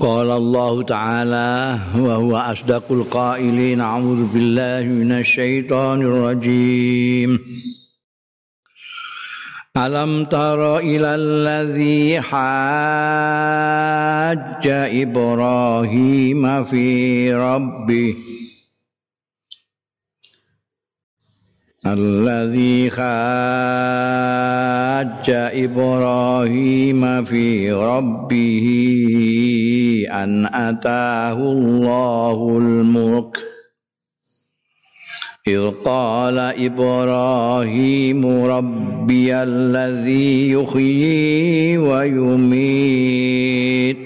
قال الله تعالى وهو أصدق القائلين أعوذ بالله من الشيطان الرجيم. ألم تر إلى الذي حاج إبراهيم في ربه؟ الذي حاج إبراهيم في ربه أن أتاه الله الملك. إذ قال إبراهيم ربي الذي يحيي ويميت.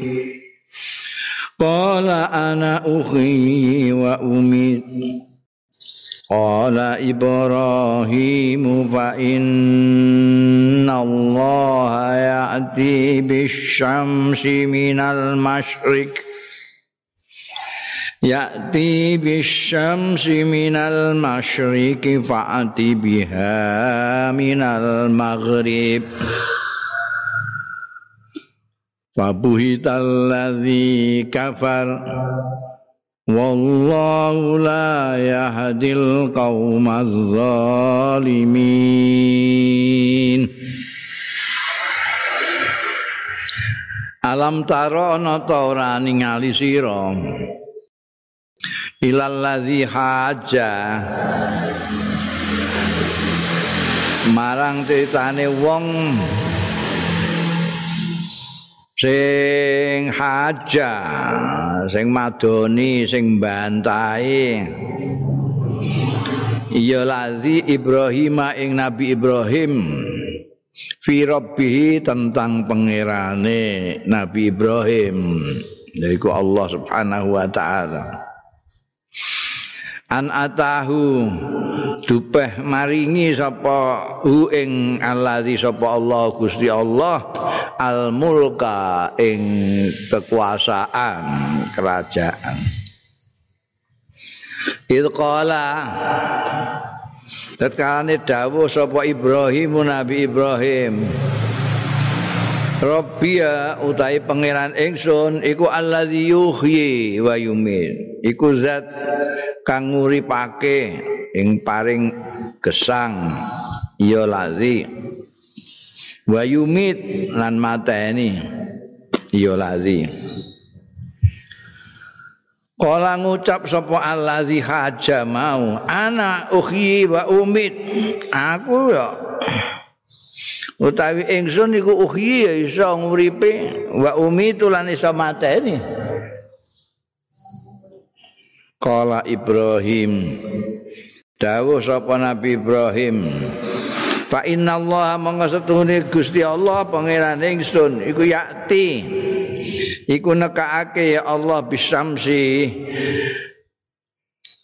قال أنا أحيي وأميت. قال إبراهيم فإن الله يأتي بالشمس من المشرق. يأتي بالشمس من المشرق فأت بها من المغرب. فبهت الذي كفر. والله لا يهدي القوم الظالمين Alam taro ana ta ora ningali sira ilal ladzi haja marang critane wong sing haja sing madoni sing bantai. Ya ladzi Ibrahim ing Nabi Ibrahim. Fi rabbihi tentang pangerane Nabi Ibrahim. Yaiku Allah Subhanahu wa taala. An atahu dupeh maringi sapa hu ing allazi sapa Allah Gusti Allah al mulka ing kekuasaan kerajaan. Itu kala Tetkane dawuh sapa Ibrahim Nabi Ibrahim Rabbiya utahe pangeran ingsun iku allazi yuhyi wa yumit. Iku zat kang nguripake ing paring gesang ya lazi wa yumit lan mateni. Ya lazi. Kala ngucap sapa allazi haja mau ana uhyi wa umit. Aku ya utawi ingsun iku uhyi ya iso nguripe wa umitu lan iso mateni. Kala Ibrahim dawuh sapa Nabi Ibrahim Fa inna Allah monggo setune Gusti Allah pangeran ingsun. Iku yakti. Iku nekake ya Allah bisamsi.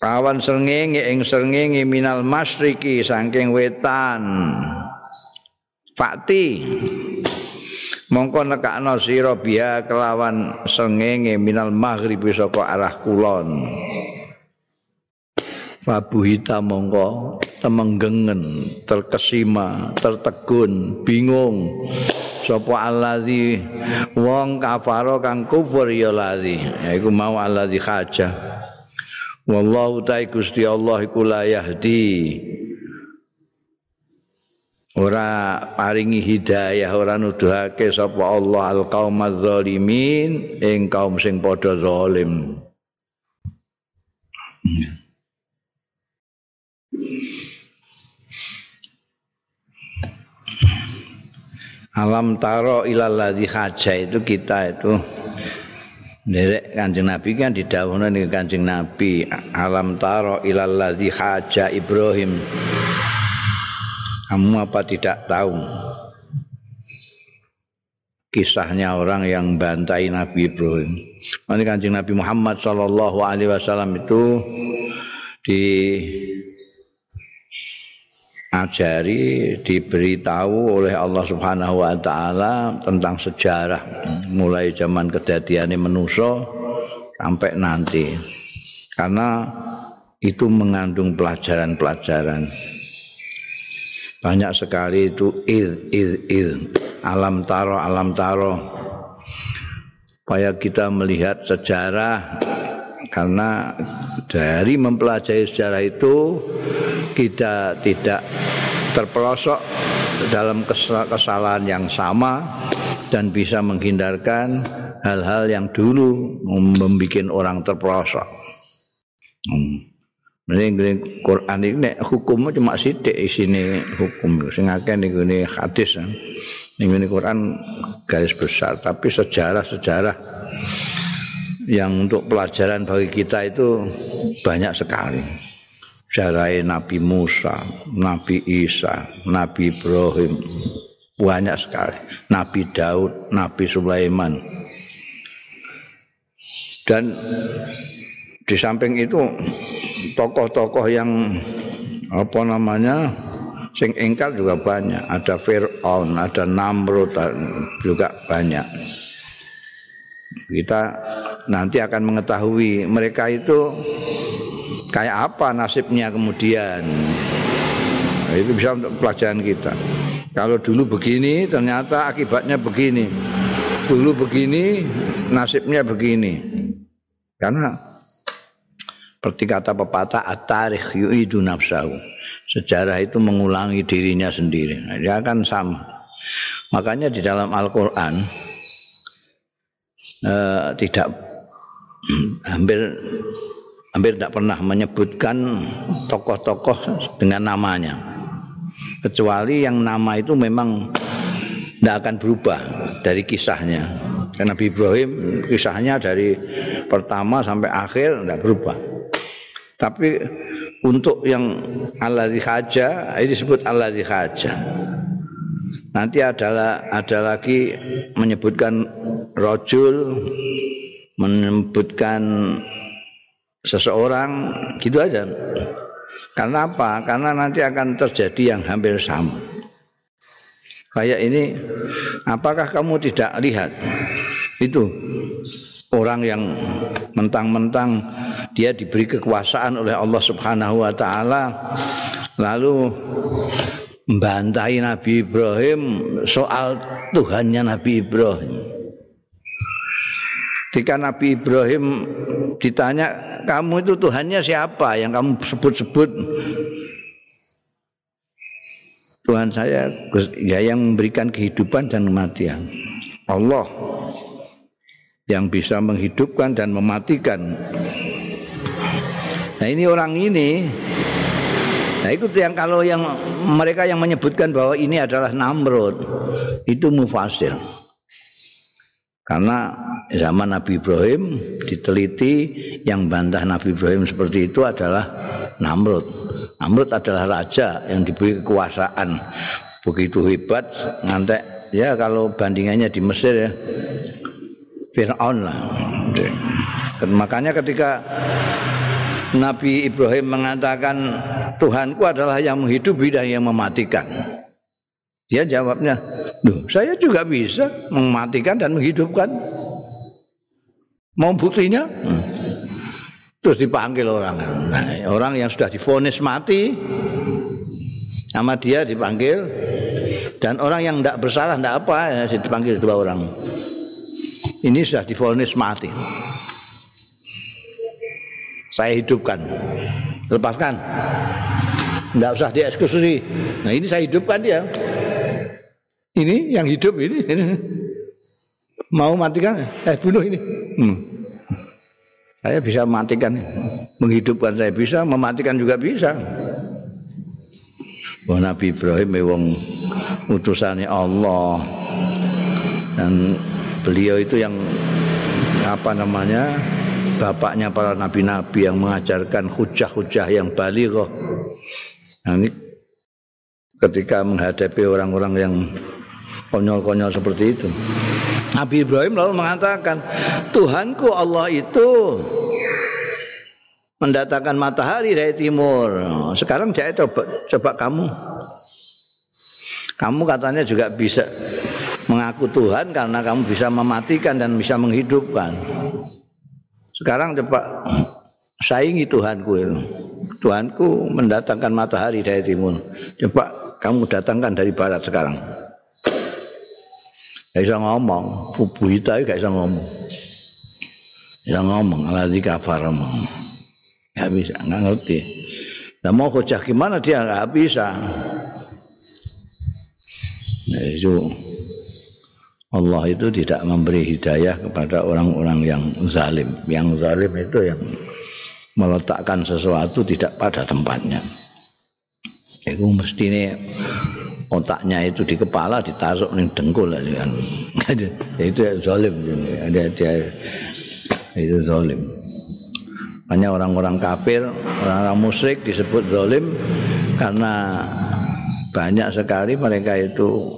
Awan srengenge ing srengenge minal masriki saking wetan. Fakti. Mongko nekakno sira biya kelawan srengenge minal maghribi saka arah kulon. Fabuhita mongko temenggengen, terkesima, tertegun, bingung. Sapa allazi wong kafaro kang kufur ya lazi, yaiku mau allazi haja. Wallahu ta'ala Gusti Allah iku la yahdi. Ora paringi hidayah, ora nuduhake sapa Allah zalimin ing kaum sing padha zalim. Alam taro ilal ladzi haja itu kita itu. Derek Kanjeng Nabi kan didhawuhna ning Kanjeng Nabi alam taro ilal ladzi haja Ibrahim. Kamu apa tidak tahu? Kisahnya orang yang bantai Nabi Ibrahim. Ini Kanjeng Nabi Muhammad wasallam itu di ajari diberitahu oleh Allah Subhanahu wa taala tentang sejarah mulai zaman kedadiane manusia sampai nanti. Karena itu mengandung pelajaran-pelajaran. Banyak sekali itu il il il alam taro alam taro supaya kita melihat sejarah karena dari mempelajari sejarah itu kita tidak terpelosok dalam kesalahan yang sama dan bisa menghindarkan hal-hal yang dulu membuat orang terpelosok. Hmm. Ini Quran ini hukumnya cuma sidik sini hukum sing akeh ning hadis. Ning Quran garis besar tapi sejarah-sejarah yang untuk pelajaran bagi kita itu banyak sekali. Sejarah Nabi Musa, Nabi Isa, Nabi Ibrahim, banyak sekali. Nabi Daud, Nabi Sulaiman. Dan di samping itu tokoh-tokoh yang apa namanya sing engkar juga banyak. Ada Fir'aun, ada Namrud juga banyak. Kita nanti akan mengetahui mereka itu kayak apa nasibnya kemudian. Nah, itu bisa untuk pelajaran kita. Kalau dulu begini, ternyata akibatnya begini. Dulu begini, nasibnya begini. Karena seperti kata pepatah at-tarikh yu'idu nafsahu. Sejarah itu mengulangi dirinya sendiri. Nah, dia akan sama. Makanya di dalam Al-Qur'an eh, tidak hampir hampir tidak pernah menyebutkan tokoh-tokoh dengan namanya. Kecuali yang nama itu memang tidak akan berubah dari kisahnya. Karena Nabi Ibrahim kisahnya dari pertama sampai akhir tidak berubah. Tapi untuk yang Allah haja ini disebut Allah haja. Nanti adalah ada lagi menyebutkan rojul, menyebutkan seseorang gitu aja. Karena apa? Karena nanti akan terjadi yang hampir sama. Kayak ini, apakah kamu tidak lihat itu orang yang mentang-mentang dia diberi kekuasaan oleh Allah Subhanahu wa taala lalu membantai Nabi Ibrahim soal Tuhannya Nabi Ibrahim. Ketika Nabi Ibrahim ditanya, kamu itu Tuhannya siapa yang kamu sebut-sebut? Tuhan saya ya yang memberikan kehidupan dan kematian. Allah yang bisa menghidupkan dan mematikan. Nah ini orang ini, nah itu yang kalau yang mereka yang menyebutkan bahwa ini adalah Namrud, itu mufasil. Karena zaman Nabi Ibrahim diteliti yang bantah Nabi Ibrahim seperti itu adalah Namrud. Namrud adalah raja yang diberi kekuasaan begitu hebat ngantek ya kalau bandingannya di Mesir ya Fir'aun lah. Makanya ketika Nabi Ibrahim mengatakan Tuhanku adalah yang menghidupi dan yang mematikan. Dia jawabnya, Duh, saya juga bisa mematikan dan menghidupkan. Mau buktinya? Hmm. Terus dipanggil orang. Nah, orang yang sudah difonis mati sama dia dipanggil dan orang yang tidak bersalah tidak apa ya dipanggil dua orang ini sudah difonis mati. Saya hidupkan. Lepaskan. Tidak usah dieksekusi. Nah ini saya hidupkan dia. Ini yang hidup ini. Mau matikan? Eh bunuh ini. Hmm. Saya bisa matikan. Menghidupkan saya bisa, mematikan juga bisa. Wah Nabi Ibrahim memang utusannya Allah. Dan beliau itu yang apa namanya bapaknya para nabi-nabi yang mengajarkan hujah-hujah yang balighah. Nah, ini ketika menghadapi orang-orang yang konyol-konyol seperti itu. Nabi Ibrahim lalu mengatakan, Tuhanku Allah itu mendatangkan matahari dari timur. Sekarang saya coba coba kamu. Kamu katanya juga bisa mengaku Tuhan karena kamu bisa mematikan dan bisa menghidupkan. Sekarang coba saingi Tuhanku itu. Tuhanku mendatangkan matahari dari timur. Coba kamu datangkan dari barat sekarang. Gak bisa ngomong, Bubuhita gak bisa ngomong. yang ngomong alladzi kafar nggak bisa nggak ngerti nah mau hujah gimana dia nggak bisa nah, itu Allah itu tidak memberi hidayah kepada orang-orang yang zalim. Yang zalim itu yang meletakkan sesuatu tidak pada tempatnya. Itu mesti ini otaknya itu di kepala ditaruh nih dengkul kan. itu zalim ada dia itu zalim. Hanya orang-orang kafir, orang-orang musyrik disebut zalim karena banyak sekali mereka itu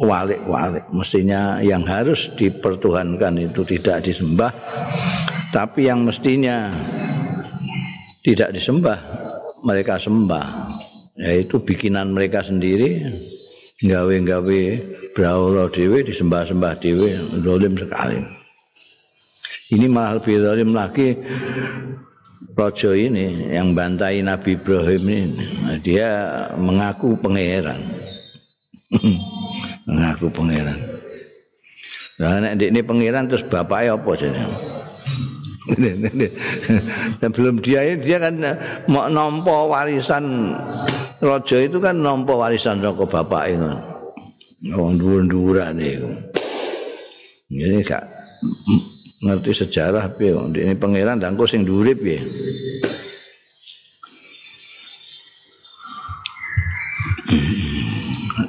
walik-walik. Mestinya yang harus dipertuhankan itu tidak disembah, tapi yang mestinya tidak disembah, mereka sembah. Yaitu bikinan mereka sendiri, gawe-gawe berawal dewe, disembah-sembah dewe, zolim sekali. Ini malah lebih zolim lagi Rojo ini yang bantai Nabi Ibrahim ini, dia mengaku pangeran. ngaku pangeran. Lah nek ini pangeran terus bapaknya apa jenenge? belum dia dia kan mau nompo warisan raja itu kan nompo warisan saka bapak itu. Wong dhuwur-dhuwuran iku. Ini gak ngerti sejarah piye ini pangeran dangko sing dhuwur piye.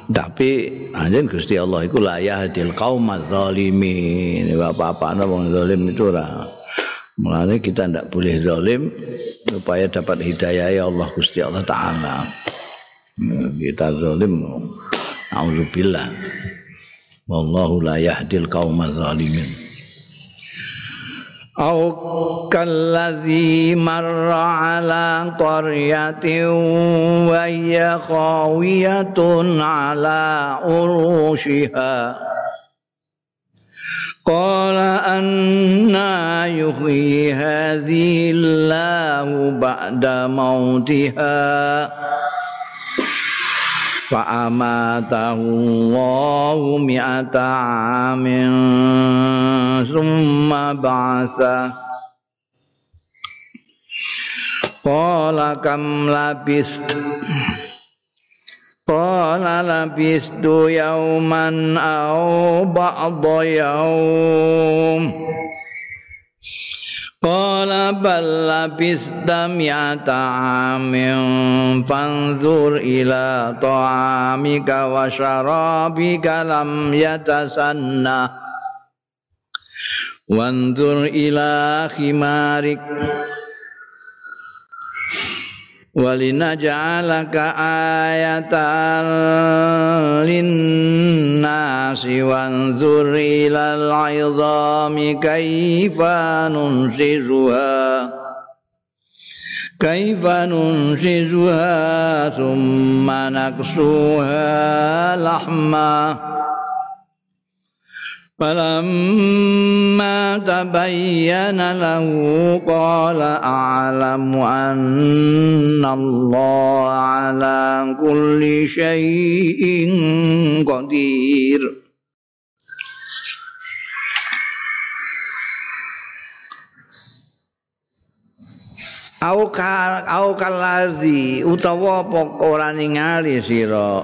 tapi anjen Gusti Allah iku la yahdil qaumaz zalimin bapak-bapak wong zalim itu ora mulane kita ndak boleh zalim supaya dapat hidayah ya Allah Gusti Allah taala kita zalim auzubillah wallahu la yahdil qaumaz zalimin أو كالذي مر على قرية وهي خاوية على عروشها قال أنا يحيي هذه الله بعد موتها فأماته الله مئة عام ثم بعثه قال كم لبست قال لبست يوما أو بعض يوم. قال بل لبثت مئة عام فانظر إلى طعامك وشرابك لم يتسنى وانظر إلى خمارك. ولنجعلك آية للناس وانظر إلى العظام كيف ننشزها كيف ننشزها ثم نكسوها لحمًا فلما تبين له قال أعلم أن الله على كل شيء قدير Au kal au kalazi utawa apa ora ningali sira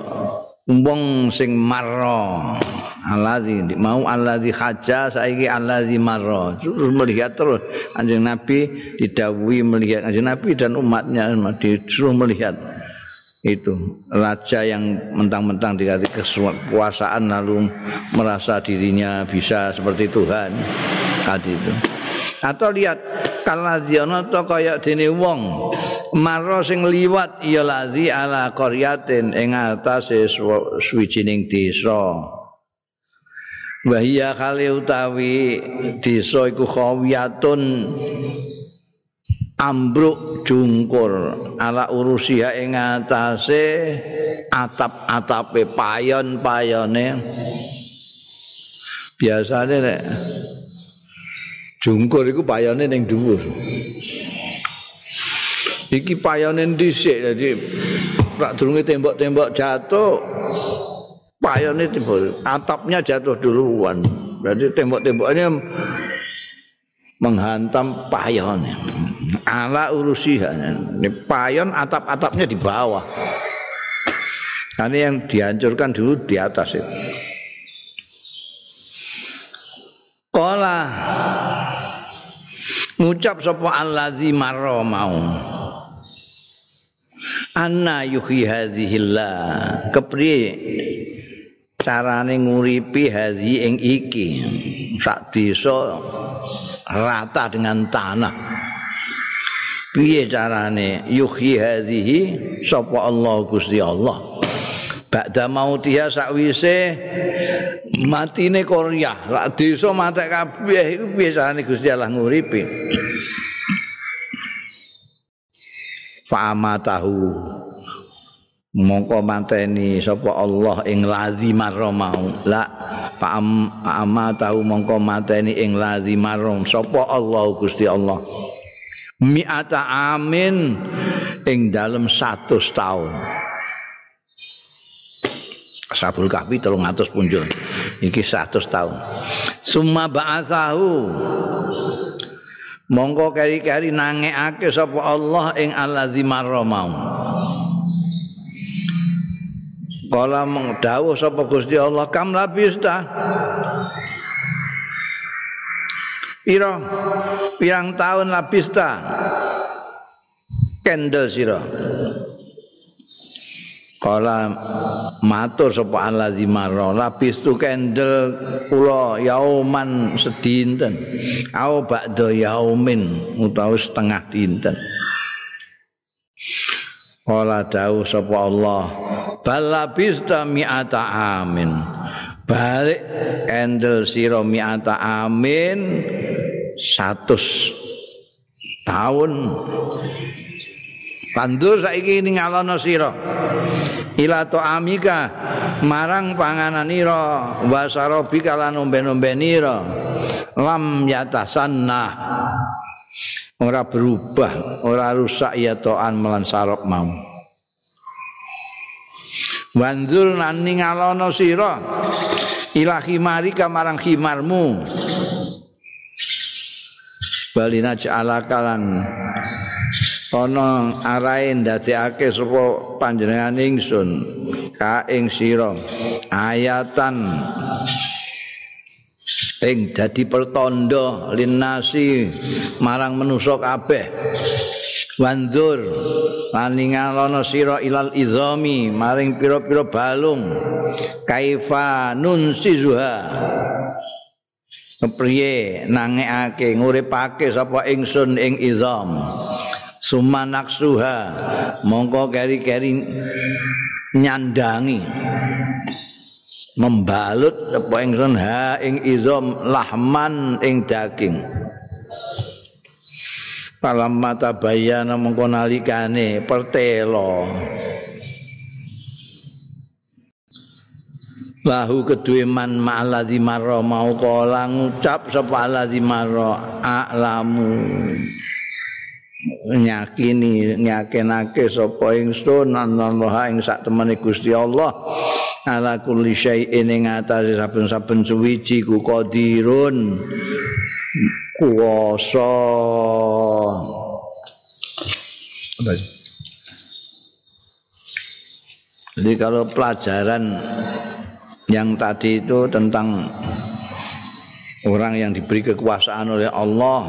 wong sing marra. Alladzi mau alladzi haja saiki alladzi marra. Terus melihat terus anjing Nabi didawuhi melihat anjing Nabi dan umatnya disuruh melihat. Itu raja yang mentang-mentang dikasih kekuasaan lalu merasa dirinya bisa seperti Tuhan. Tadi itu. Atau lihat kaladziono to kaya dene wong maro sing liwat ya ladzi ala qaryatin ing atase suwijining desa. Wahia kali utawi desa iku khawiyatun ambruk jungkur ala urusia ing atase atap-atape payon-payone. Biasane nek jungkur iku payone ning dhuwur iki payone dhisik dadi rak durunge tembok-tembok jatuh payone timbul atapnya jatuh duluan. Berarti tembok-temboknya menghantam payon ala urusiha ini payon atap-atapnya di bawah. Karena yang dihancurkan dulu di atas itu. Kala ngucap sapa allazi marra mau anna yuhi hadhillah kepriye carane nguripi hadhi ing iki? Sak desa rata dengan tanah. Piye carane yuhi hadhihi? Sapa Allah Gusti Allah? Ba'da mautiha sakwise matine Korea, lak desa matek kabeh iku biasane Gusti Allah nguripi. Fa'ama tahu mongko mateni sapa Allah ing lazimar mau. La fa'ama tahu mongko mateni ing lazimar sapa Allah Gusti Allah? Mi'ata amin ing dalem 100 tahun Sabul Kahfi telung atus punjul. Iki satu tahun Suma ba'asahu Mongko kari-kari nangeake sapa Allah ing allazi marra mau. Kala mengdawuh sapa Gusti Allah kam labis ta. Piro pirang tahun labis ta. Kendel sira. Kala matur sapa allazi marra labis tu kendel kula yauman sedinten. Au ba'da yaumin utawa setengah dinten. Kala dawuh sapa Allah bal labis ta mi'ata amin. Balik kendel sira mi'ata amin 100 tahun Pandur saiki ning ngalono sira. Ila amika marang panganan ira wasarobi kalan omben-omben ira. Lam yatasanna. Ora berubah, ora rusak ya to'an melan sarop mau. Wanzul nan ning ngalono sira. Ila khimarika marang khimarmu. Balina ja'ala kalan ana arahe ndadekake sapa panjenengan ingsun. Ka ing sira. Ayatan. Ing dadi pertanda linasi marang manusa kabeh. Wandur laningalono sira ilal izami maring pira-pira balung. Kaifa nunsizuha. Kepriye nangekake nguripake sapa ingsun ing izam sumanaksuha. Mongko keri-keri nyandangi. Membalut apa ingsun ha ing izam lahman ing daging. Palam mata bayana mongko nalikane pertelo. Lahu kedue man ma'aladzi marra mau kala ngucap sapa aladzi marra a'lamu nyakini nyakenake sapa ingsun anallaha ing sak temene Gusti Allah. Ala kulli syai'in ing atase saben-saben suwiji ku qadirun. Kuwasa. Jadi kalau pelajaran yang tadi itu tentang orang yang diberi kekuasaan oleh Allah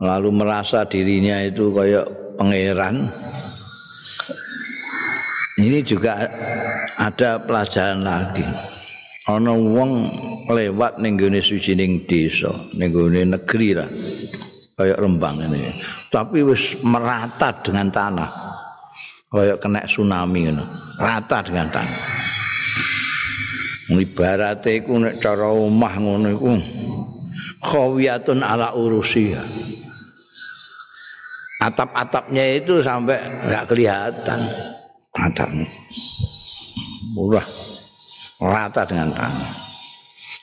lalu merasa dirinya itu kayak pangeran. Ini juga ada pelajaran lagi. Ana wong lewat ning gone suci ning desa ning gone negeri lah. Kayak rembang ini. Tapi wis merata dengan tanah. Kayak kena tsunami ngono. Rata dengan tanah. Ibarate iku nek cara omah ngono iku khawiyatun ala urusiha atap-atapnya itu sampai nggak kelihatan. Atapnya. Murah. Rata dengan tanah.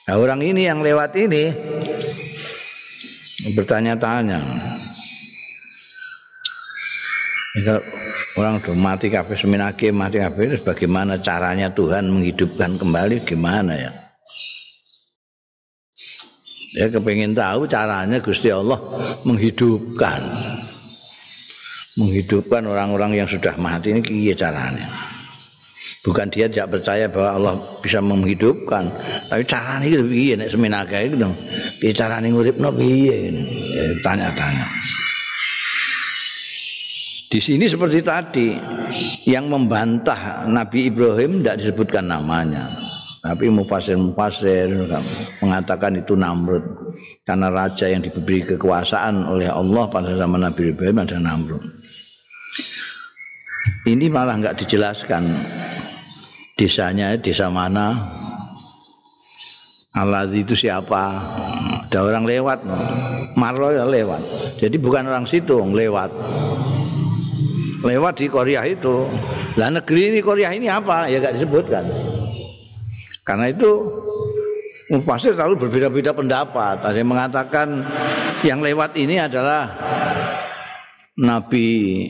Nah orang ini yang lewat ini bertanya-tanya. Kalau orang sudah mati kafe seminake mati kafe itu bagaimana caranya Tuhan menghidupkan kembali? Gimana ya? Ya kepingin tahu caranya Gusti Allah menghidupkan. Menghidupkan orang-orang yang sudah mati ini piye caranya? Bukan dia tidak percaya bahwa Allah bisa menghidupkan, tapi caranya itu piye nek seminake iku dong. Piye carane nguripno piye? Ya, tanya-tanya. Di sini seperti tadi yang membantah Nabi Ibrahim tidak disebutkan namanya. Tapi mufasir-mufasir mengatakan itu Namrud. Karena raja yang diberi kekuasaan oleh Allah pada zaman Nabi Ibrahim adalah Namrud. Ini malah nggak dijelaskan desanya, desa mana, Allah itu siapa? Ada orang lewat, Marlo ya lewat. Jadi bukan orang situ, lewat. Lewat di Korea itu. Lah negeri ini Korea ini apa? Ya nggak disebutkan. Karena itu pasti selalu berbeda-beda pendapat. Ada yang mengatakan yang lewat ini adalah Nabi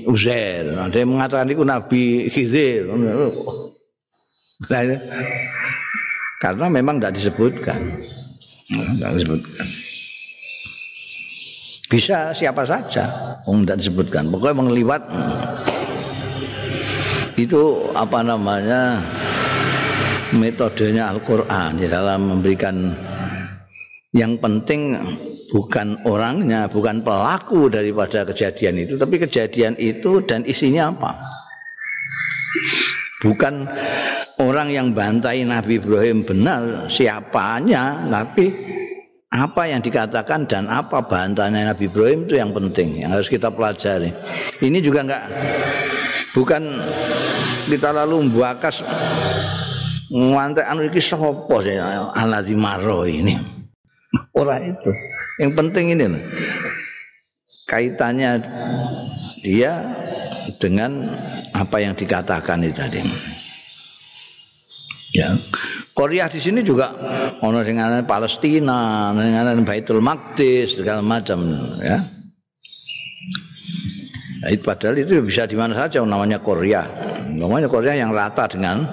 Uzair. Ada yang mengatakan itu Nabi Khidir. Nah, karena memang tidak disebutkan. Tidak disebutkan. Bisa siapa saja, oh, tidak disebutkan. Pokoknya mengliwat itu apa namanya metodenya Al-Quran di dalam memberikan yang penting bukan orangnya, bukan pelaku daripada kejadian itu, tapi kejadian itu dan isinya apa. Bukan orang yang bantai Nabi Ibrahim benar siapanya, tapi apa yang dikatakan dan apa bantahannya Nabi Ibrahim itu yang penting, yang harus kita pelajari. Ini juga enggak bukan kita lalu membuakas ngantek anu iki sapa sih alazi maro ini ora itu yang penting ini loh. kaitannya dia dengan apa yang dikatakan itu tadi ya Korea di sini juga ono dengan Palestina, dengan Baitul Maqdis segala macam ya. Nah, itu padahal itu bisa di mana saja namanya Korea. Namanya Korea yang rata dengan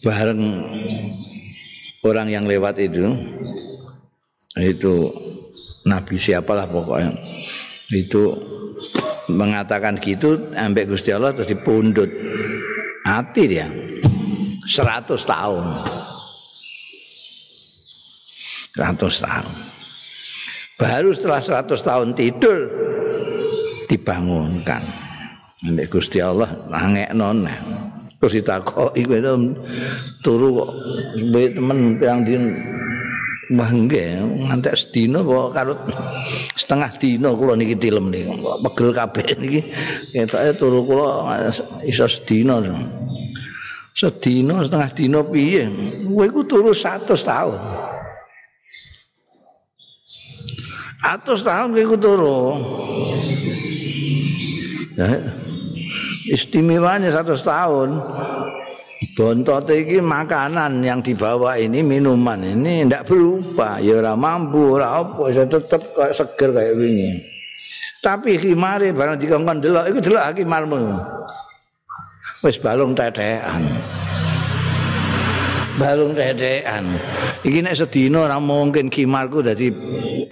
bareng orang yang lewat itu itu nabi siapalah pokoknya. Itu mengatakan gitu ambek Gusti Allah terus dipundut. Hati dia. 100 tahun. 100 tahun. Baru setelah 100 tahun tidur dibangunkan. Ambek Gusti Allah nangek noneh terus ditakoki kowe itu turu kok temen pirang din Wah nggih, ngantek sedina kok karo setengah dina kula niki tilem niki. Pegel kabeh niki. Ketoke turu kula iso sedina. Sedina setengah dina piye? Kowe iku turu 100 tahun. 100 tahun kowe iku turu. Ya, istimewanya 100 tahun bontot iki makanan yang dibawa ini minuman ini ndak berubah ya ora mampu ora apa iso tetep kayak seger kayak wingi. Tapi khimare barang dikongkon delok iku delok khimarmu wis balung tetekan. Balung tetekan. Iki nek sedina ora mungkin khimarku dadi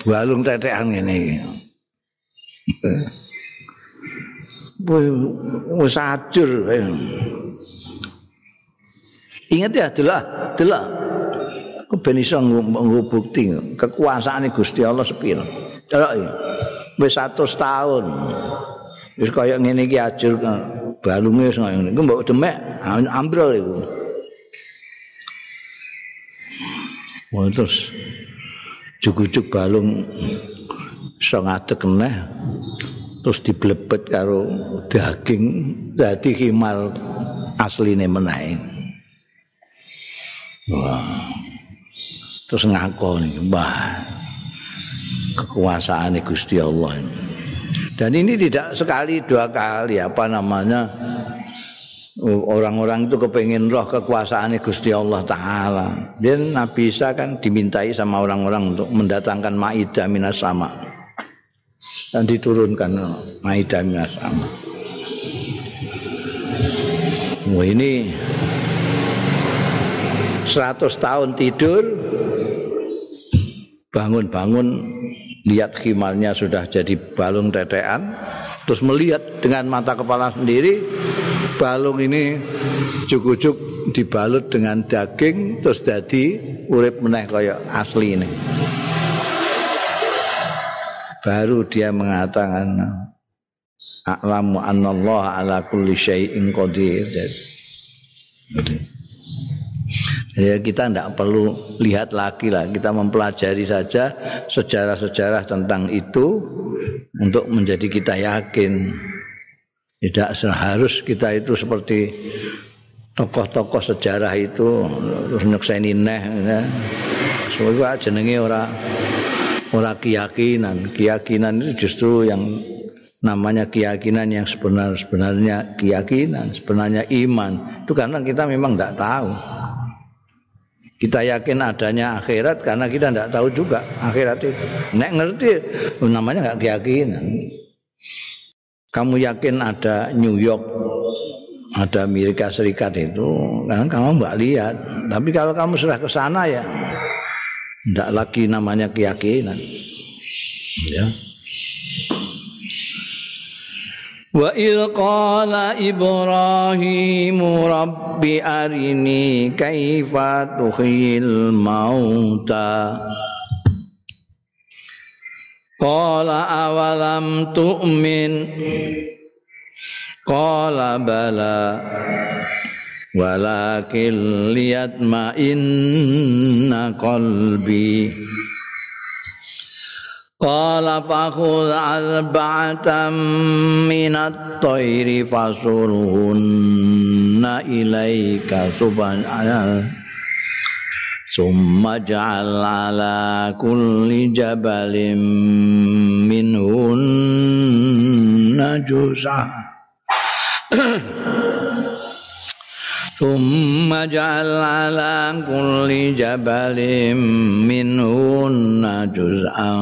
balung tetekan ngene iki wis ajur ingat ya delok delok. Ben iso bukti kekuasaan Gusti Allah sepil delok ya wis 100 tahun. Wis kaya ngene iki ajur balunge wis ngene. Iku mbok demek ambrol iku. Wah terus. Cukup balung iso ngadeg terus diblebet karo daging. Dadi himal asline menae wah. Terus ngakoni wah kekuasaan Gusti Allah. Dan ini tidak sekali dua kali apa namanya orang-orang itu kepengen roh kekuasaan Gusti Allah Ta'ala. Dan Nabi Isa kan dimintai sama orang-orang untuk mendatangkan ma'idah minas sama' dan diturunkan Maidah sama. Wah ini 100 tahun tidur bangun-bangun lihat khimarnya sudah jadi balung tetean terus melihat dengan mata kepala sendiri balung ini cukup-cukup dibalut dengan daging terus jadi urip meneh kaya asli ini baru dia mengatakan a'lamu annallaha ala kulli syai'in qadir Ya kita tidak perlu lihat lagi lah, kita mempelajari saja sejarah-sejarah tentang itu untuk menjadi kita yakin. Tidak harus kita itu seperti tokoh-tokoh sejarah itu terus nyekseni neh ya. Semoga jenenge ora ora keyakinan. Keyakinan itu justru yang namanya keyakinan yang sebenar sebenarnya keyakinan, sebenarnya iman. Itu karena kita memang tidak tahu. Kita yakin adanya akhirat karena kita tidak tahu juga akhirat itu. Nek ngerti namanya nggak keyakinan. Kamu yakin ada New York, ada Amerika Serikat itu, kan kamu nggak lihat. Tapi kalau kamu sudah ke sana ya, tidak lagi namanya keyakinan. Ya. Wa il qala Ibrahim rabbi arini kaifa tuhyil mauta Qala awalam tu'min Qala bala Walakin liyatma inna qalbi Qala fakhudh arba'atan minat tayri fasurhunna ilaika subhanallah Summa ja'al ala kulli jabalin minhunna juz'an ثم جعل على كل جبل منهن جزءا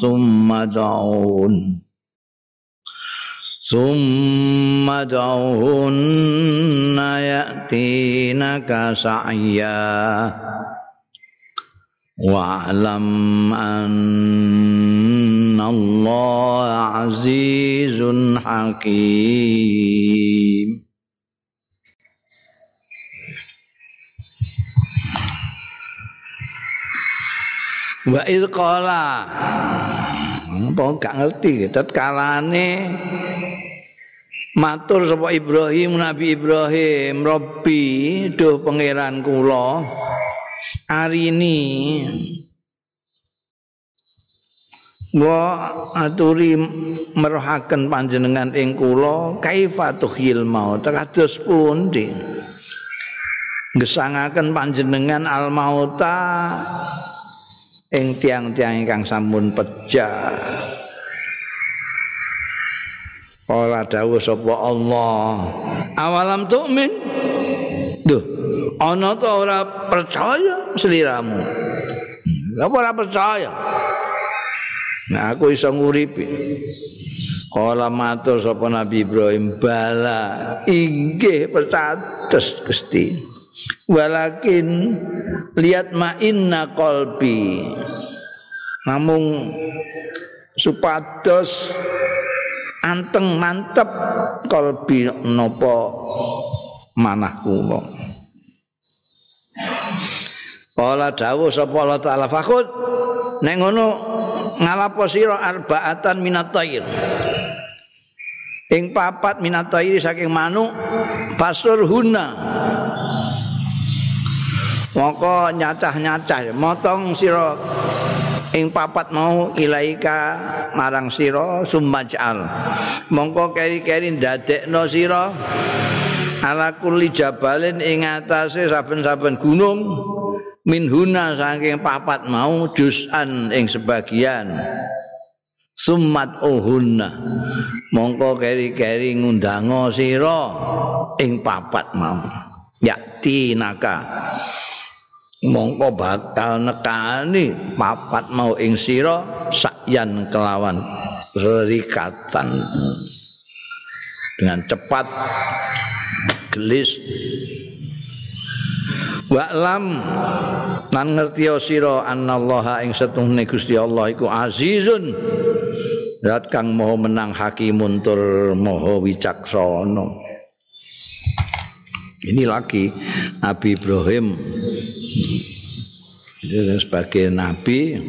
ثم دعون ثم دعوهن يأتينك سعيا واعلم أن الله عزيز حكيم Wa id qala. Apa gak ngerti tetkalane matur sapa Ibrahim Nabi Ibrahim Robbi duh pangeran kula arini wa aturi merohaken panjenengan ing kula kaifa tuhyil maut kados pundi gesangaken panjenengan al mauta ing tiang-tiang ingkang sampun pecah. Ora dawuh sapa Allah. Awalam tu'min? Duh, ana to ora percaya sliramu. Apa ora percaya? Nah, aku iso nguripi. Kala matur sapa Nabi Ibrahim bala inggih percados Gusti. Walakin lihat inna kolbi namung supados anteng mantep kolbi nopo manah kula Kala dawuh sapa Allah taala fakut nek ngono ngalapo sira arbaatan minat tayr ing papat minat tayr saking manuk pasur huna moko nyacah-nyacah motong sira. Ing papat mau ilaika marang sira sumajal. Mongko keri-keri ndadekno sira. Ala kulli jabalin ing atase saben-saben gunung. Minhuna saking papat mau jusan ing sebagian. Summat uhunna. Mongko keri-keri ngundango sira ing papat mau. Yakti naka mongko bakal nekani papat mau ing sira sakyan kelawan rikatan dengan cepat gelis. Wa'lam lan ngerti sira annallaha ing setuhne Gusti Allah iku azizun. Zat kang maha menang hakimun tur maha wicaksana ini lagi Nabi Ibrahim. Itu sebagai nabi.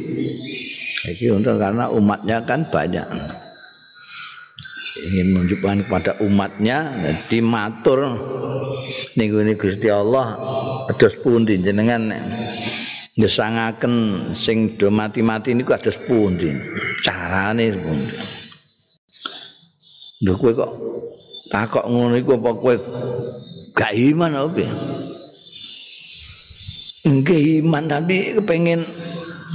Ini untuk karena umatnya kan banyak. Ingin menunjukkan kepada umatnya jadi matur. Ning ngene Gusti Allah ados pundi jenengan? Ngesangaken sing do mati-mati niku ados pundi? Carane pundi? Lho kowe kok takok ngono iku apa kowe gak iman apa Nggih iman tapi kepengin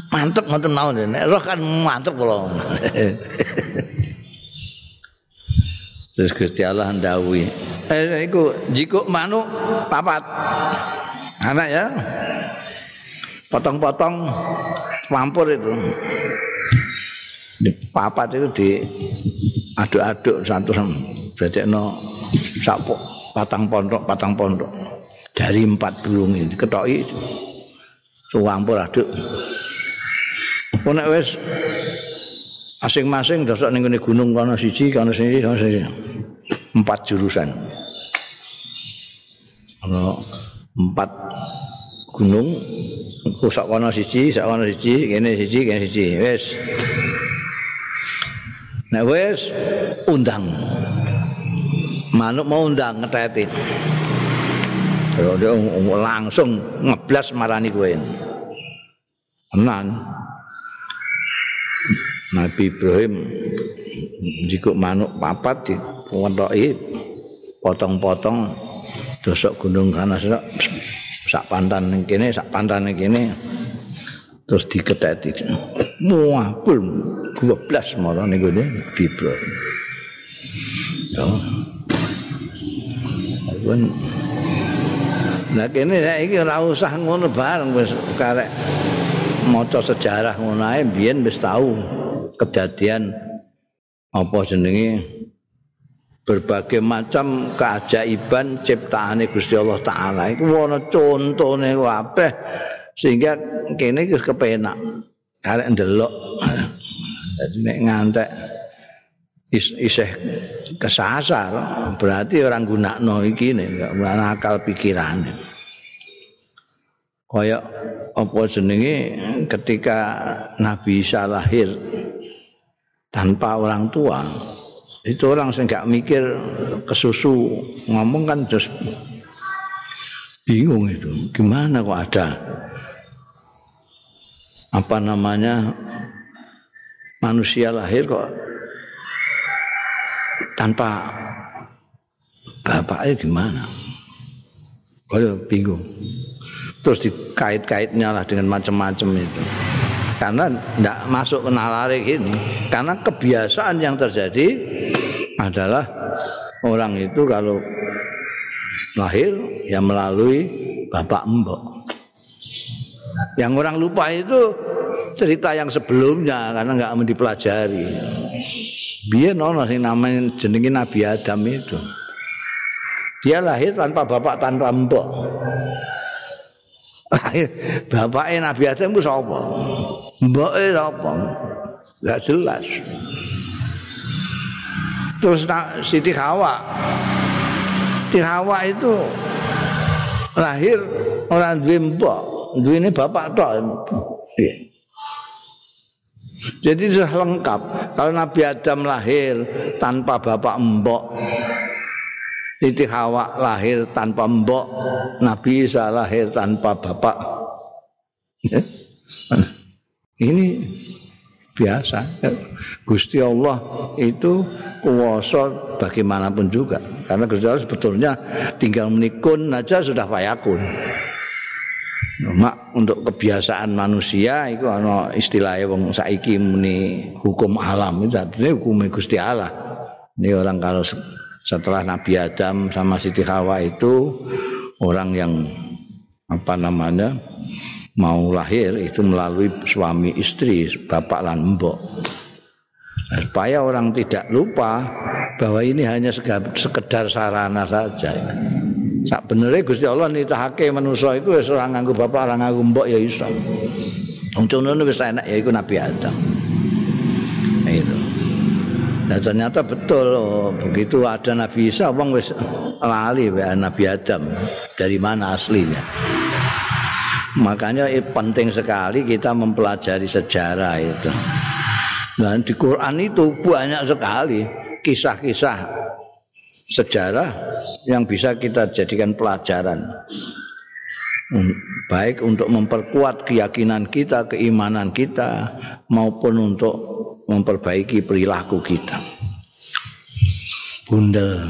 mantep ngoten mawon nek roh kan mantep kula Terus Gusti Allah ndawuhi. Eh iku jikuk manuk papat. Anak ya. Potong-potong campur itu. Di papat itu di aduk-aduk satu berarti no sapu patang pondok patang pondok. Dari empat burung ini ketoki. Suwampur aduk. Nek wis masing-masing dosok ning gunung kono siji kono siji kono siji. Empat jurusan. Ono empat gunung. Sak kono siji sak kono siji kene siji kene siji. Wis. Nek wis undang manuk mau undang ngeteti. Langsung ngeblas marani kowe. Tenan. Nabi Ibrahim jika manuk papat di pontoki potong-potong dosok gunung kana sak pantan ning kene sak pantan ning kene. Terus diketeti muapul 12 mara ning gone Nabi Ibrahim. Ya Nah kene iki ora usah ngono bareng wis karek maca sejarah ngono ae biyen wis tau kejadian apa jenenge berbagai macam keajaiban ciptaane Gusti Allah taala. Iku ana contone kabeh sehingga kene wis kepenak arek ndelok. Nek ngantek isih kesasar. Berarti orang gunakno iki nek akal pikirane. Kaya apa jenenge? Ketika Nabi Isa lahir tanpa orang tua. Itu orang sing mikir kesusu. Ngomong kan terus bingung itu. Gimana kok ada apa namanya? Manusia lahir kok tanpa bapaknya gimana? Kalau bingung. Terus dikait-kaitnya lah dengan macam-macam itu. Karena tidak masuk ke nalari ini karena kebiasaan yang terjadi adalah orang itu kalau lahir ya melalui bapak mbok. Yang orang lupa itu cerita yang sebelumnya karena nggak dipelajari biar nono sih namanya jenengi Nabi Adam itu dia lahir tanpa bapak tanpa mbok bapaknya Nabi Adam itu siapa Mbake apa? Enggak jelas. Terus Siti Hawa. Siti Hawa itu lahir orang duwe mbok, duwe bapak tok. Jadi sudah lengkap. Kalau Nabi Adam lahir tanpa bapak mbok, Siti Hawa lahir tanpa mbok, Nabi Isa lahir tanpa bapak. Ya. Ini biasa. Gusti Allah itu kuasa bagaimanapun juga. Karena Gusti Allah sebetulnya tinggal menikun aja sudah fayakun. Mak untuk kebiasaan manusia itu ana istilahnya wong saiki muni hukum alam itu hukum Gusti Allah. Ini orang kalau setelah Nabi Adam sama Siti Hawa itu orang yang apa namanya mau lahir itu melalui suami istri, bapak dan mbok. Supaya orang tidak lupa bahwa ini hanya sekedar sarana saja. Sak benere Gusti Allah nitahake manusa iku wis ora nganggo bapak ora nganggo mbok ya iso wong ngono wis enak ya iku Nabi Adam itu Nah ternyata betul oh, begitu ada Nabi Isa wong wis lali ya Nabi Adam dari mana aslinya. Makanya penting sekali kita mempelajari sejarah itu. Dan di Quran itu banyak sekali kisah-kisah sejarah yang bisa kita jadikan pelajaran. Hmm, baik untuk memperkuat keyakinan kita, keimanan kita maupun untuk memperbaiki perilaku kita. Bunda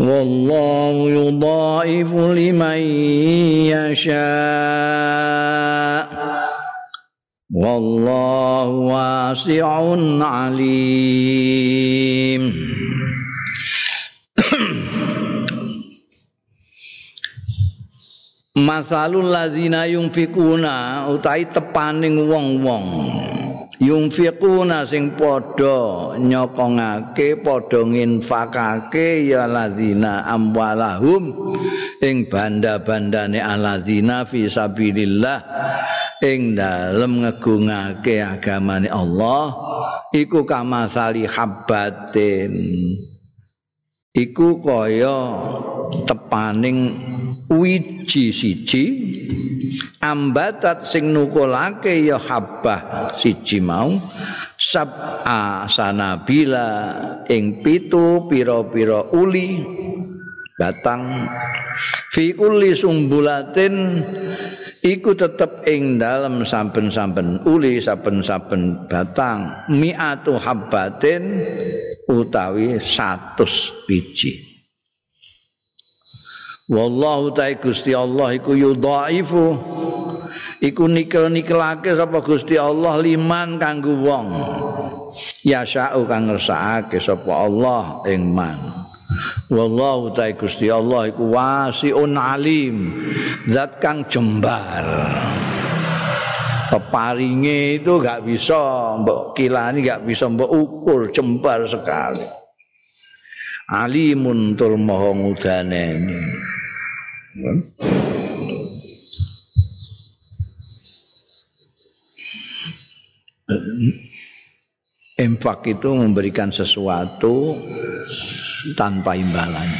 والله يضاعف لمن يشاء والله واسع عليم masalul lazina yunfikuna utahi tepaning wong-wong Yunfikuna sing padha nyokongake padha nginfakake ya lazina amwalahum ing banda-bandane alazina fi sabilillah ing dalem ngegungake agamane Allah iku kamasali habbatin iku kaya tepaning wiji siji ambatat sing nukulake ya habbah siji mau. Sab'a sanabila ing pitu pira-pira uli batang. Fi kulli sumbulatin iku tetep ing dalem saben-saben uli saben-saben batang. Mi'atu habbatin utawi 100 biji Wallahu ta'ala Gusti Allah iku yudhaifu iku nikel-nikelake sapa Gusti Allah liman kanggo wong. Ya sya'u kang ngersakake sapa Allah ing man. Wallahu ta'ala Gusti Allah iku wasiun alim zat kang jembar. Peparinge itu gak bisa mbok kilani gak bisa mbok ukur jembar sekali alimun tur maha ngudane Infak itu memberikan sesuatu tanpa imbalan.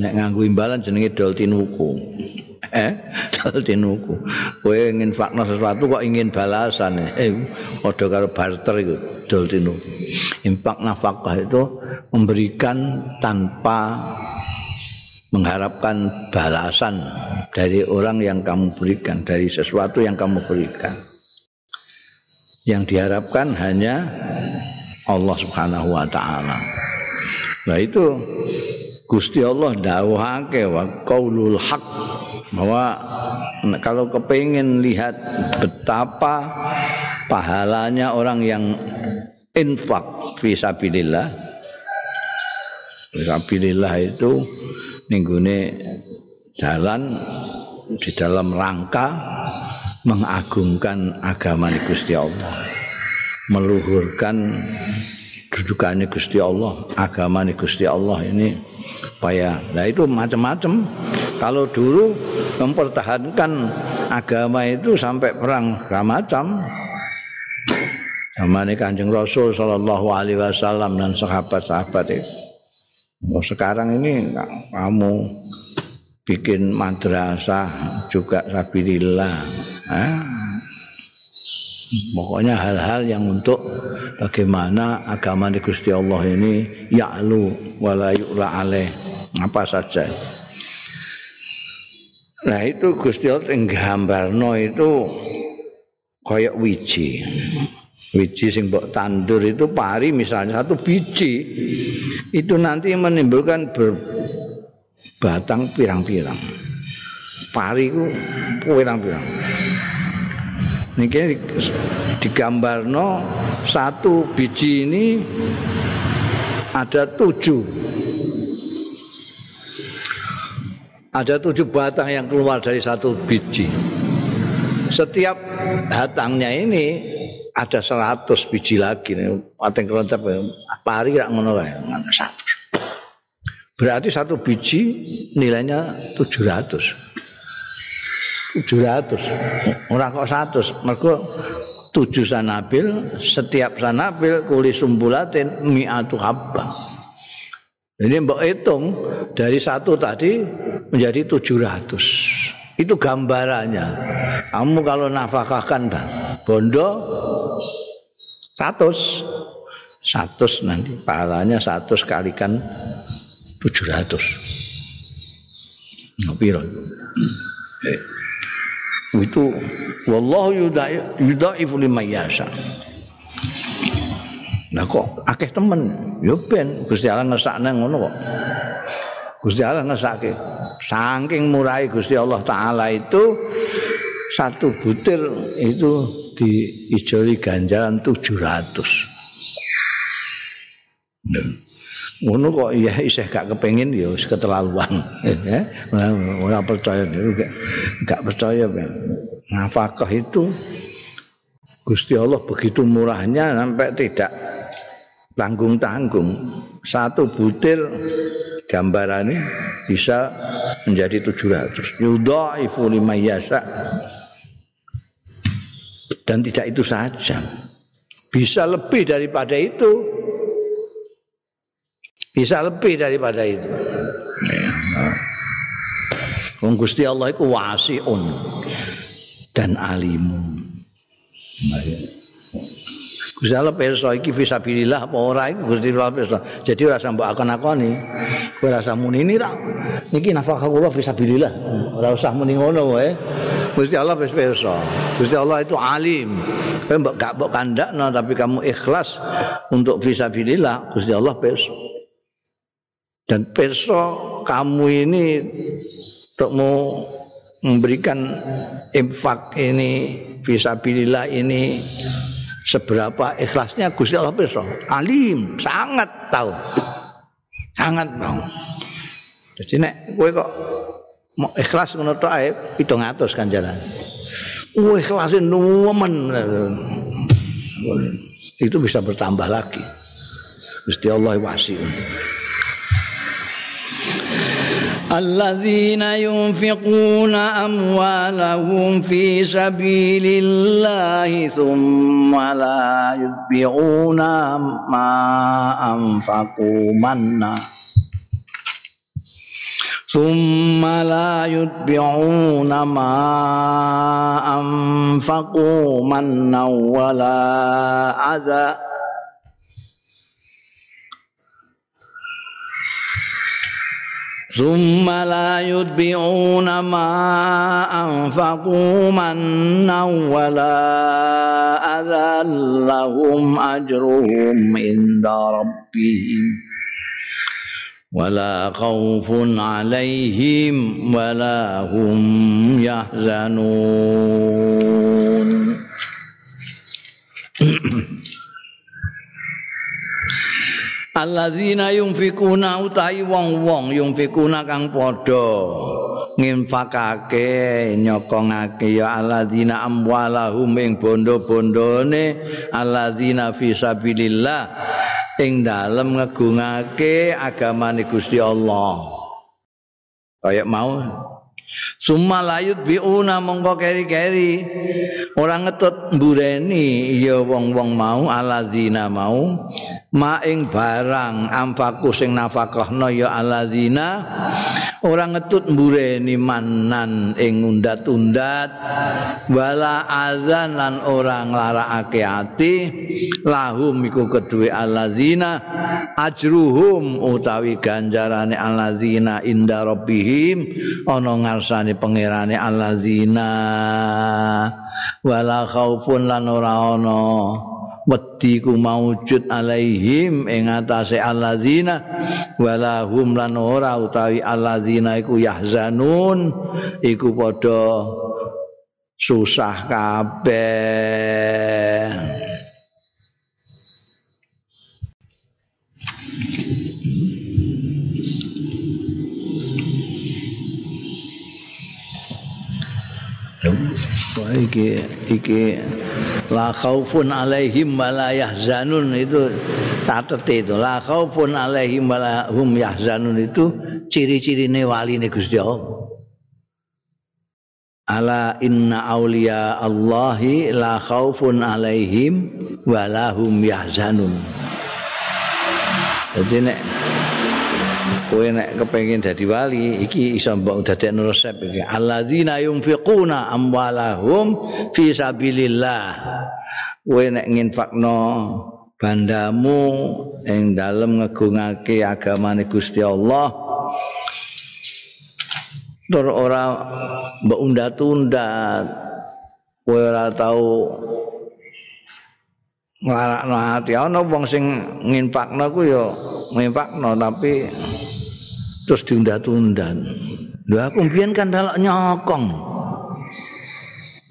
Nek nganggo imbalan jenenge dol tinuku. Eh, dol tinuku. Kowe nginfakno sesuatu kok ingin balasan. Eh, padha karo barter iku dol tinuku. Infak nafkah itu memberikan tanpa mengharapkan balasan dari orang yang kamu berikan, dari sesuatu yang kamu berikan. Yang diharapkan hanya Allah Subhanahu wa taala. Nah itu Gusti Allah dawuhake wa qaulul haq bahwa kalau kepingin lihat betapa pahalanya orang yang infak fi sabilillah Fisabilillah itu ninggune jalan di dalam rangka mengagungkan agama Gusti Allah meluhurkan dudukannya Gusti Allah agama Gusti Allah ini supaya nah itu macam-macam kalau dulu mempertahankan agama itu sampai perang macam zaman Kanjeng Rasul Shallallahu Alaihi Wasallam dan sahabat-sahabat itu Oh, sekarang ini kamu bikin madrasah juga sabilillah. Eh? Pokoknya hal-hal yang untuk bagaimana agama di Gusti Allah ini ya'lu wala yu'la. Apa saja. Nah itu Gusti Allah yang gambarno itu kayak wiji. Wiji sing mbok tandur itu pari misalnya satu biji itu nanti menimbulkan ber, batang pirang-pirang. Pari ku pirang-pirang. Niki digambarno satu biji ini ada tujuh. Ada tujuh batang yang keluar dari satu biji. Setiap batangnya ini ada seratus biji lagi. Pateng kelontep pari rak ngono satu. Berarti satu biji nilainya tujuh ratus. Tujuh ratus. Orang kok satu. Mereka tujuh sanabil. Setiap sanabil kuli sumbulatin mi'atu habba. Ini mbak hitung dari satu tadi menjadi tujuh ratus. Itu gambarannya. Kamu kalau nafkahkan bondo satu, satu nanti pahalanya satu kalikan tujuh ratus. Ngapiro itu wallahu yudaifu lima yasa nah kok akeh temen? Yo ben Gusti Allah ngesakne ngono kok Gusti Allah ngesake. Saking murai Gusti Allah taala itu satu butir itu diijoli ganjaran 700 ngono kok iya isih gak kepengin ya wis keterlaluan. Ya ora percaya gak, gak percaya nafkah itu Gusti Allah begitu murahnya sampai tidak tanggung-tanggung. Satu butir gambaran ini bisa menjadi 700 yudhaifu lima yasa dan tidak itu saja. Bisa lebih daripada itu. Bisa lebih daripada itu. Wong Gusti Allah iku wasiun dan alimun. Gusti Allah pirsa iki fisabilillah apa ora iki Gusti Allah pirsa. Jadi ora sampe akon-akoni. Kowe ora usah muni ini ra. Niki nafkah kula fisabilillah. Ora usah muni ngono wae. Gusti Allah wis pirsa. Gusti Allah itu alim. Kowe mbok gak mbok kandakno tapi kamu ikhlas untuk fisabilillah, Gusti Allah pirsa. dan perso kamu ini untuk mau memberikan infak ini visabilillah ini seberapa ikhlasnya Gusti Allah perso alim sangat tahu. Sangat tahu. Jadi nek kowe kok mau ikhlas ngono tok ae 700 kan jalan. Oh ikhlasin nuwemen. Itu bisa bertambah lagi. Gusti Allah wasi الذين ينفقون أموالهم في سبيل الله ثم لا يتبعون ما أنفقوا منا. ثم لا يتبعون ما أنفقوا منا ولا أذى. ثم لا يتبعون ما أنفقوا منا ولا أذى لهم أجرهم عند ربهم ولا خوف عليهم ولا هم يحزنون. Alladzina yunfikuna utahi wong-wong yunfikuna kang padha nginfakake nyokongake. Ya alladzina amwalahum ing bondo-bondone alladzina fi sabilillah ing dalem ngegungake agamane Gusti Allah. Kaya mau? Summa layut biuna mongko keri-keri. Orang ngetut mbureni ya wong-wong mau aladzina mau maing barang ampaku sing nafakahna ya aladzina orang ngetut mbureni manan ing undat-undat wala azan lan orang larakake ati lahum iku kedue aladzina ajruhum utawi ganjarane aladzina inda rabbihim ana ngarsane pangerane alladzina wala khaufun lan ora ana wedi ku maujud alaihim ing atase alladzina walahum lan ora utawi alladzina iku yahzanun iku padha susah kabeh. Iki iki la khaufun alaihim wala yahzanun. Itu catet itu. La khaufun alaihim wala hum yahzanun. Itu ciri-cirine waline Gusti Allah. Ala inna auliya Allahi la khaufun alaihim wala hum yahzanun. Jadi nek kowe nek kepengin dadi wali iki iso mbok dadekno resep iki. Alladzina yunfiquna amwalahum fi sabilillah. Kowe nek nginfakno bandamu ing dalem ngegungake agamane Gusti Allah tur ora mbok undat-undat kowe ora tau nglarakno ati ana wong sing nginfakno ku ya nginfakno tapi terus diundat-undat. Lho aku mbiyen kan dalok nyokong.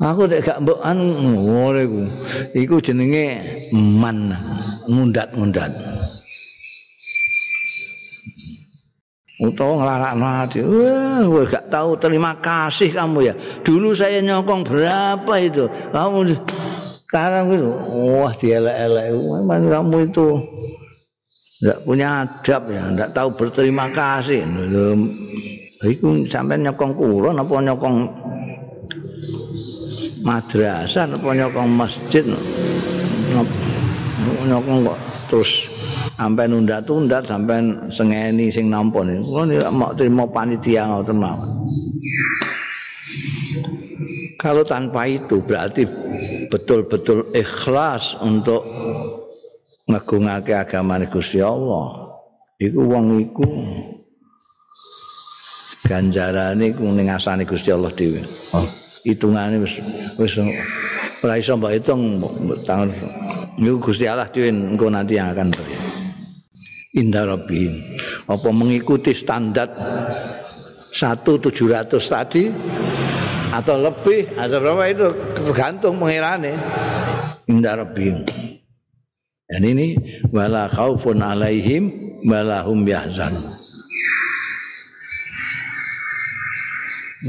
Aku nek gak mbok anu ngono iku. Iku jenenge man ngundat-ngundat. Utawa nglarakno ati. Wah, gak tahu terima kasih kamu ya. Dulu saya nyokong berapa itu? Kamu sekarang itu wah dielek-elek. Memang kamu itu tidak punya adab ya, tidak tahu berterima kasih. Iku sampai nyokong kulon apa nyokong madrasah apa nyokong masjid nyokong kok terus sampai nunda-tunda sampai sengeni sing nampon ini kalau mau terima panitia mawon kalau tanpa itu berarti betul-betul ikhlas untuk ngagungake agamane Gusti Allah. Iku wong iku ganjarane iku ning asane Gusti Allah dhewe. Oh, hitungane wis wis ora iso mbok hitung tahun niku Gusti Allah dhewe engko nanti yang akan terjadi indah rabbi. Apa mengikuti standar satu tujuh ratus tadi atau lebih atau berapa itu tergantung pengirane indah rabbi Dan ini wala khaufun alaihim wala hum yahzan.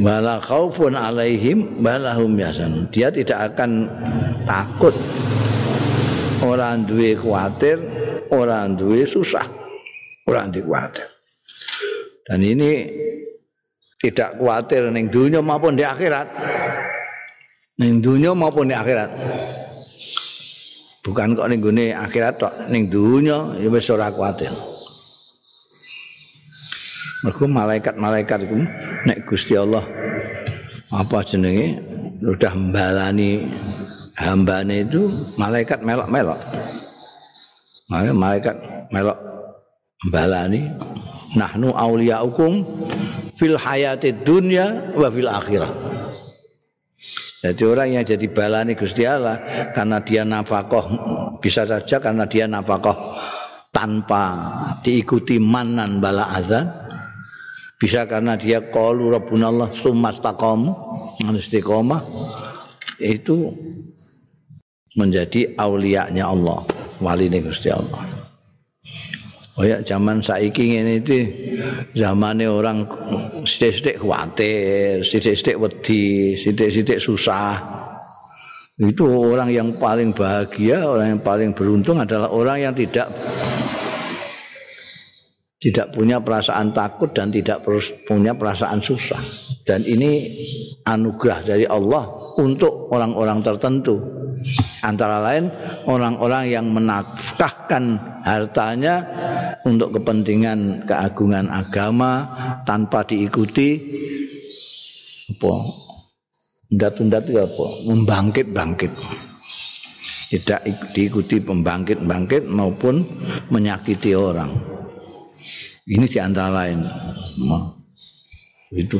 Wala khaufun alaihim wala hum yahzan. Dia tidak akan takut. Orang duwe khawatir, orang duwe susah. Orang duwe khawatir. Dan ini tidak khawatir ning dunia maupun di akhirat. Ning dunia maupun di akhirat. bukan kok ning gone akhirat tok ning dunya ya wis ora kuwatir mergo malaikat-malaikat iku nek Gusti Allah apa jenenge udah mbalani hambane itu malaikat melok-melok malaikat melok mbalani nahnu auliyaukum fil hayati dunya wa fil akhirah. Jadi orang yang jadi balani Gusti Allah karena dia nafkah bisa saja karena dia nafkah tanpa diikuti manan bala azan bisa karena dia qalu rabbunallah sumastaqam istiqomah itu menjadi aulianya Allah wali Gusti Allah Oh ya zaman saiki ngene iki zamane orang sithik-sithik kuwatir, sithik-sithik wedi, sithik-sithik susah. Itu orang yang paling bahagia, orang yang paling beruntung adalah orang yang tidak tidak punya perasaan takut dan tidak punya perasaan susah. Dan ini anugerah dari Allah untuk orang-orang tertentu. Antara lain orang-orang yang menafkahkan hartanya untuk kepentingan keagungan agama tanpa diikuti apa? Undat-undat apa? Membangkit-bangkit. Tidak diikuti pembangkit-bangkit maupun menyakiti orang. Ini di antara lain. Itu.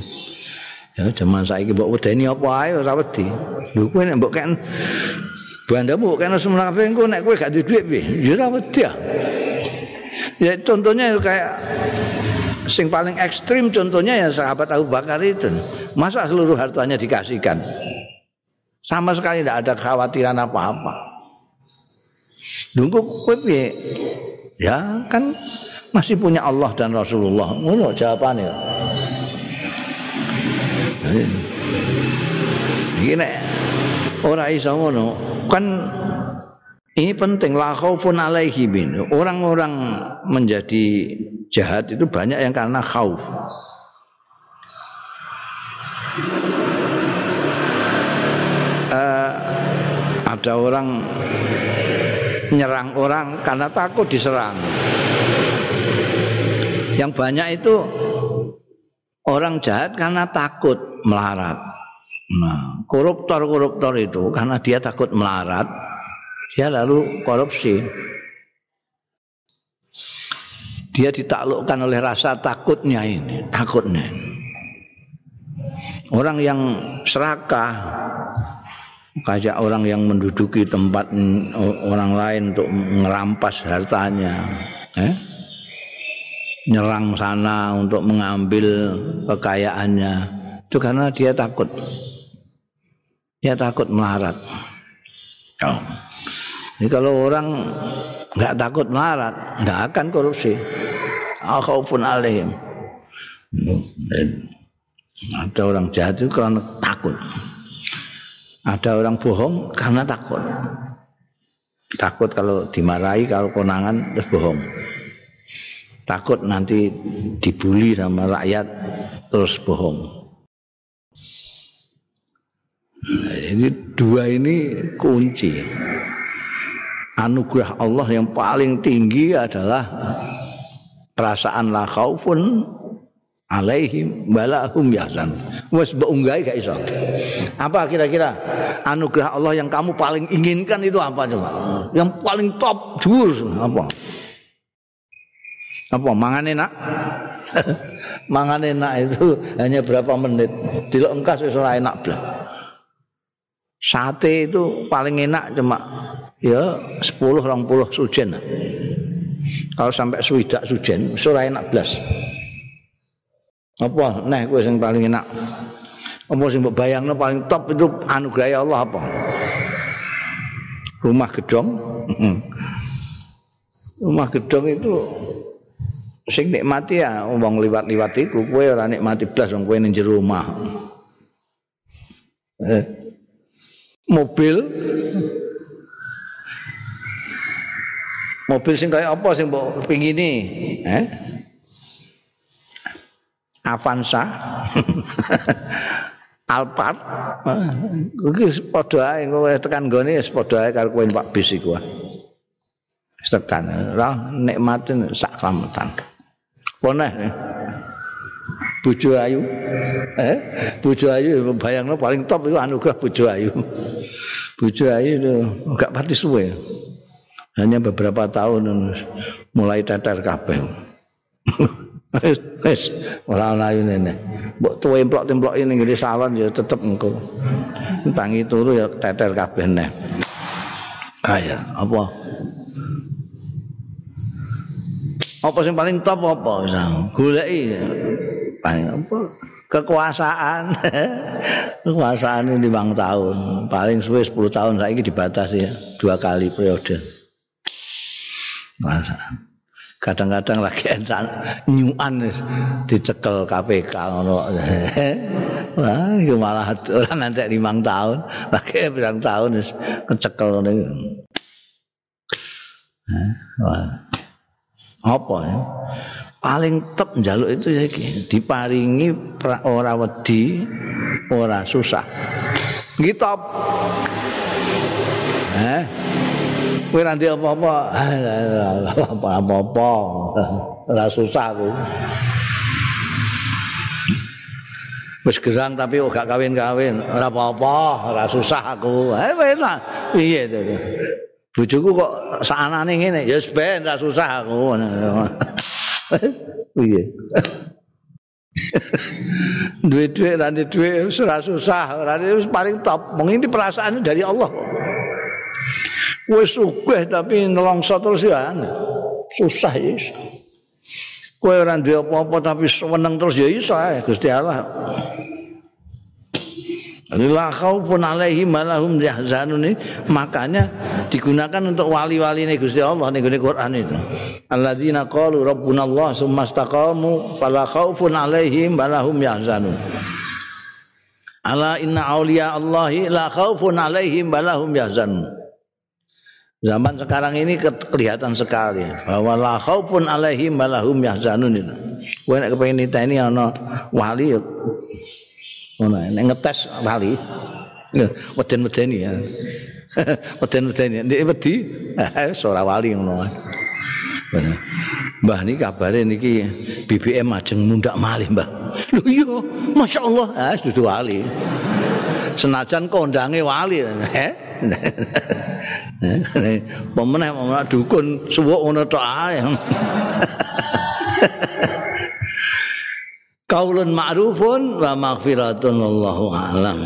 Ya zaman saiki mbok wedeni apa ae ora wedi. Lho kowe nek mbok kan Bandamu kena semenafik engko nek kowe gak duwe duit piye? Ya ora wedi. Ya contohnya kayak sing paling ekstrim contohnya ya sahabat Abu Bakar itu. Masa seluruh hartanya dikasihkan? Sama sekali tidak ada kekhawatiran apa-apa. Nunggu kowe piye? Ya kan masih punya Allah dan Rasulullah. Ngono jawabannya. Ini ora iso ngono. Kan ini penting la khaufun alaihim. Orang-orang menjadi jahat itu banyak yang karena khauf. Uh, ada orang nyerang orang karena takut diserang. Yang banyak itu orang jahat karena takut melarat. Nah, koruptor-koruptor itu karena dia takut melarat, dia lalu korupsi. Dia ditaklukkan oleh rasa takutnya ini, takutnya. Orang yang serakah, kayak orang yang menduduki tempat orang lain untuk merampas hartanya, eh? Nyerang sana untuk mengambil kekayaannya, itu karena dia takut, dia takut melarat. Oh. Jadi kalau orang nggak takut melarat, nggak akan korupsi. Akhaufun alaihim. Ada orang jahat itu karena takut. Ada orang bohong karena takut. Takut kalau dimarahi, kalau konangan terus bohong. Takut nanti dibully sama rakyat terus bohong. Nah, jadi dua ini kunci anugerah Allah yang paling tinggi adalah perasaan la khaufun alaihim balahum yahzan. Wes mbok unggahi gak iso. Apa kira-kira anugerah Allah yang kamu paling inginkan itu apa coba? Yang paling top dhuwur apa? Apa mangan enak? mangan enak itu hanya berapa menit. Dilok engkas wis ora enak blas. Sate itu paling enak cuma ya 10 20 sujen. Kalau sampai swidak sujen, ora enak blas. Apa neh kowe sing paling enak? Apa sing bayangno paling top itu anugerah Allah apa? Rumah gedong. Rumah gedong itu sing nikmati ya wong liwat-liwat iku kowe ora nikmati blas wong kowe ning jero rumah. Eh. Mobil. Mobil sing kaya apa sing mbok pingini? Eh? Avanza. Alphard. Iki padha ae kowe tekan gone wis padha ae karo kowe Pak bis iku tekan. Ora nikmatin sak slametan poneh bojo ayu eh bojo ayu bayangno paling top iku anugerah bojo ayu bojo ayu itu enggak pati suwe hanya beberapa tahun mulai teter kabeh. Wis wis ora ana ayune. Mbok tuwe emplok-templok ning ngene salon ya tetep engko. Tangi turu ya teter kabeh neh. Kaya apa? Apa sing paling top apa? Goleki paling apa? Kekuasaan. Kekuasaan ini bang tahun. Paling suwe 10 tahun saiki dibatasi ya. Dua kali periode. kadang-kadang lagi enak nyuan dicekel KPK ngono. Wah, iki malah ora nanti limang tahun, lagi berang tahun kecekel ngene. Wah. Apa ya? Paling top njaluk itu ya iki, diparingi ora wedi, ora susah. Top. Eh? kowe nanti apa-apa apa-apa ora susah aku wis gerang tapi ora kawin-kawin ora apa-apa ora susah aku eh enak piye to bojoku kok sakanane ngene? Ya wis ben ora susah aku. Piye? Duit-duit nanti duit ora susah. Ora paling top. Mung ini perasaan dari Allah. Wis sugih tapi nelongso terus ya susah ya. Kowe ora duwe apa-apa tapi seneng terus ya iso Gusti Allah. La khaufun alaihim malahum yahzanun ini makanya digunakan untuk wali-wali ini Gusti Allah ning Quran itu. Alladzina qalu rabbunallah tsumma istaqamu fala khaufun alaihim malahum yahzanun. Ala inna auliya Allahi la khaufun alaihim malahum yahzanun. Zaman sekarang ini kelihatan sekali bahwa la khaufun alaihim malahum yahzanun itu. Kowe nek kepengin niteni ana wali ngono nek ngetes wali weden-wedeni ya weden-wedeni nek wedi eh ora wali ngono Mbah niki kabare niki BBM ajeng mundak malih Mbah. Lho iya, masyaallah, ah dudu wali. Senajan kondange wali, eh. Pemenah pemenah dukun ngono tok ae. Kaulun ma'rufun wa maghfiratun wallahu a'lam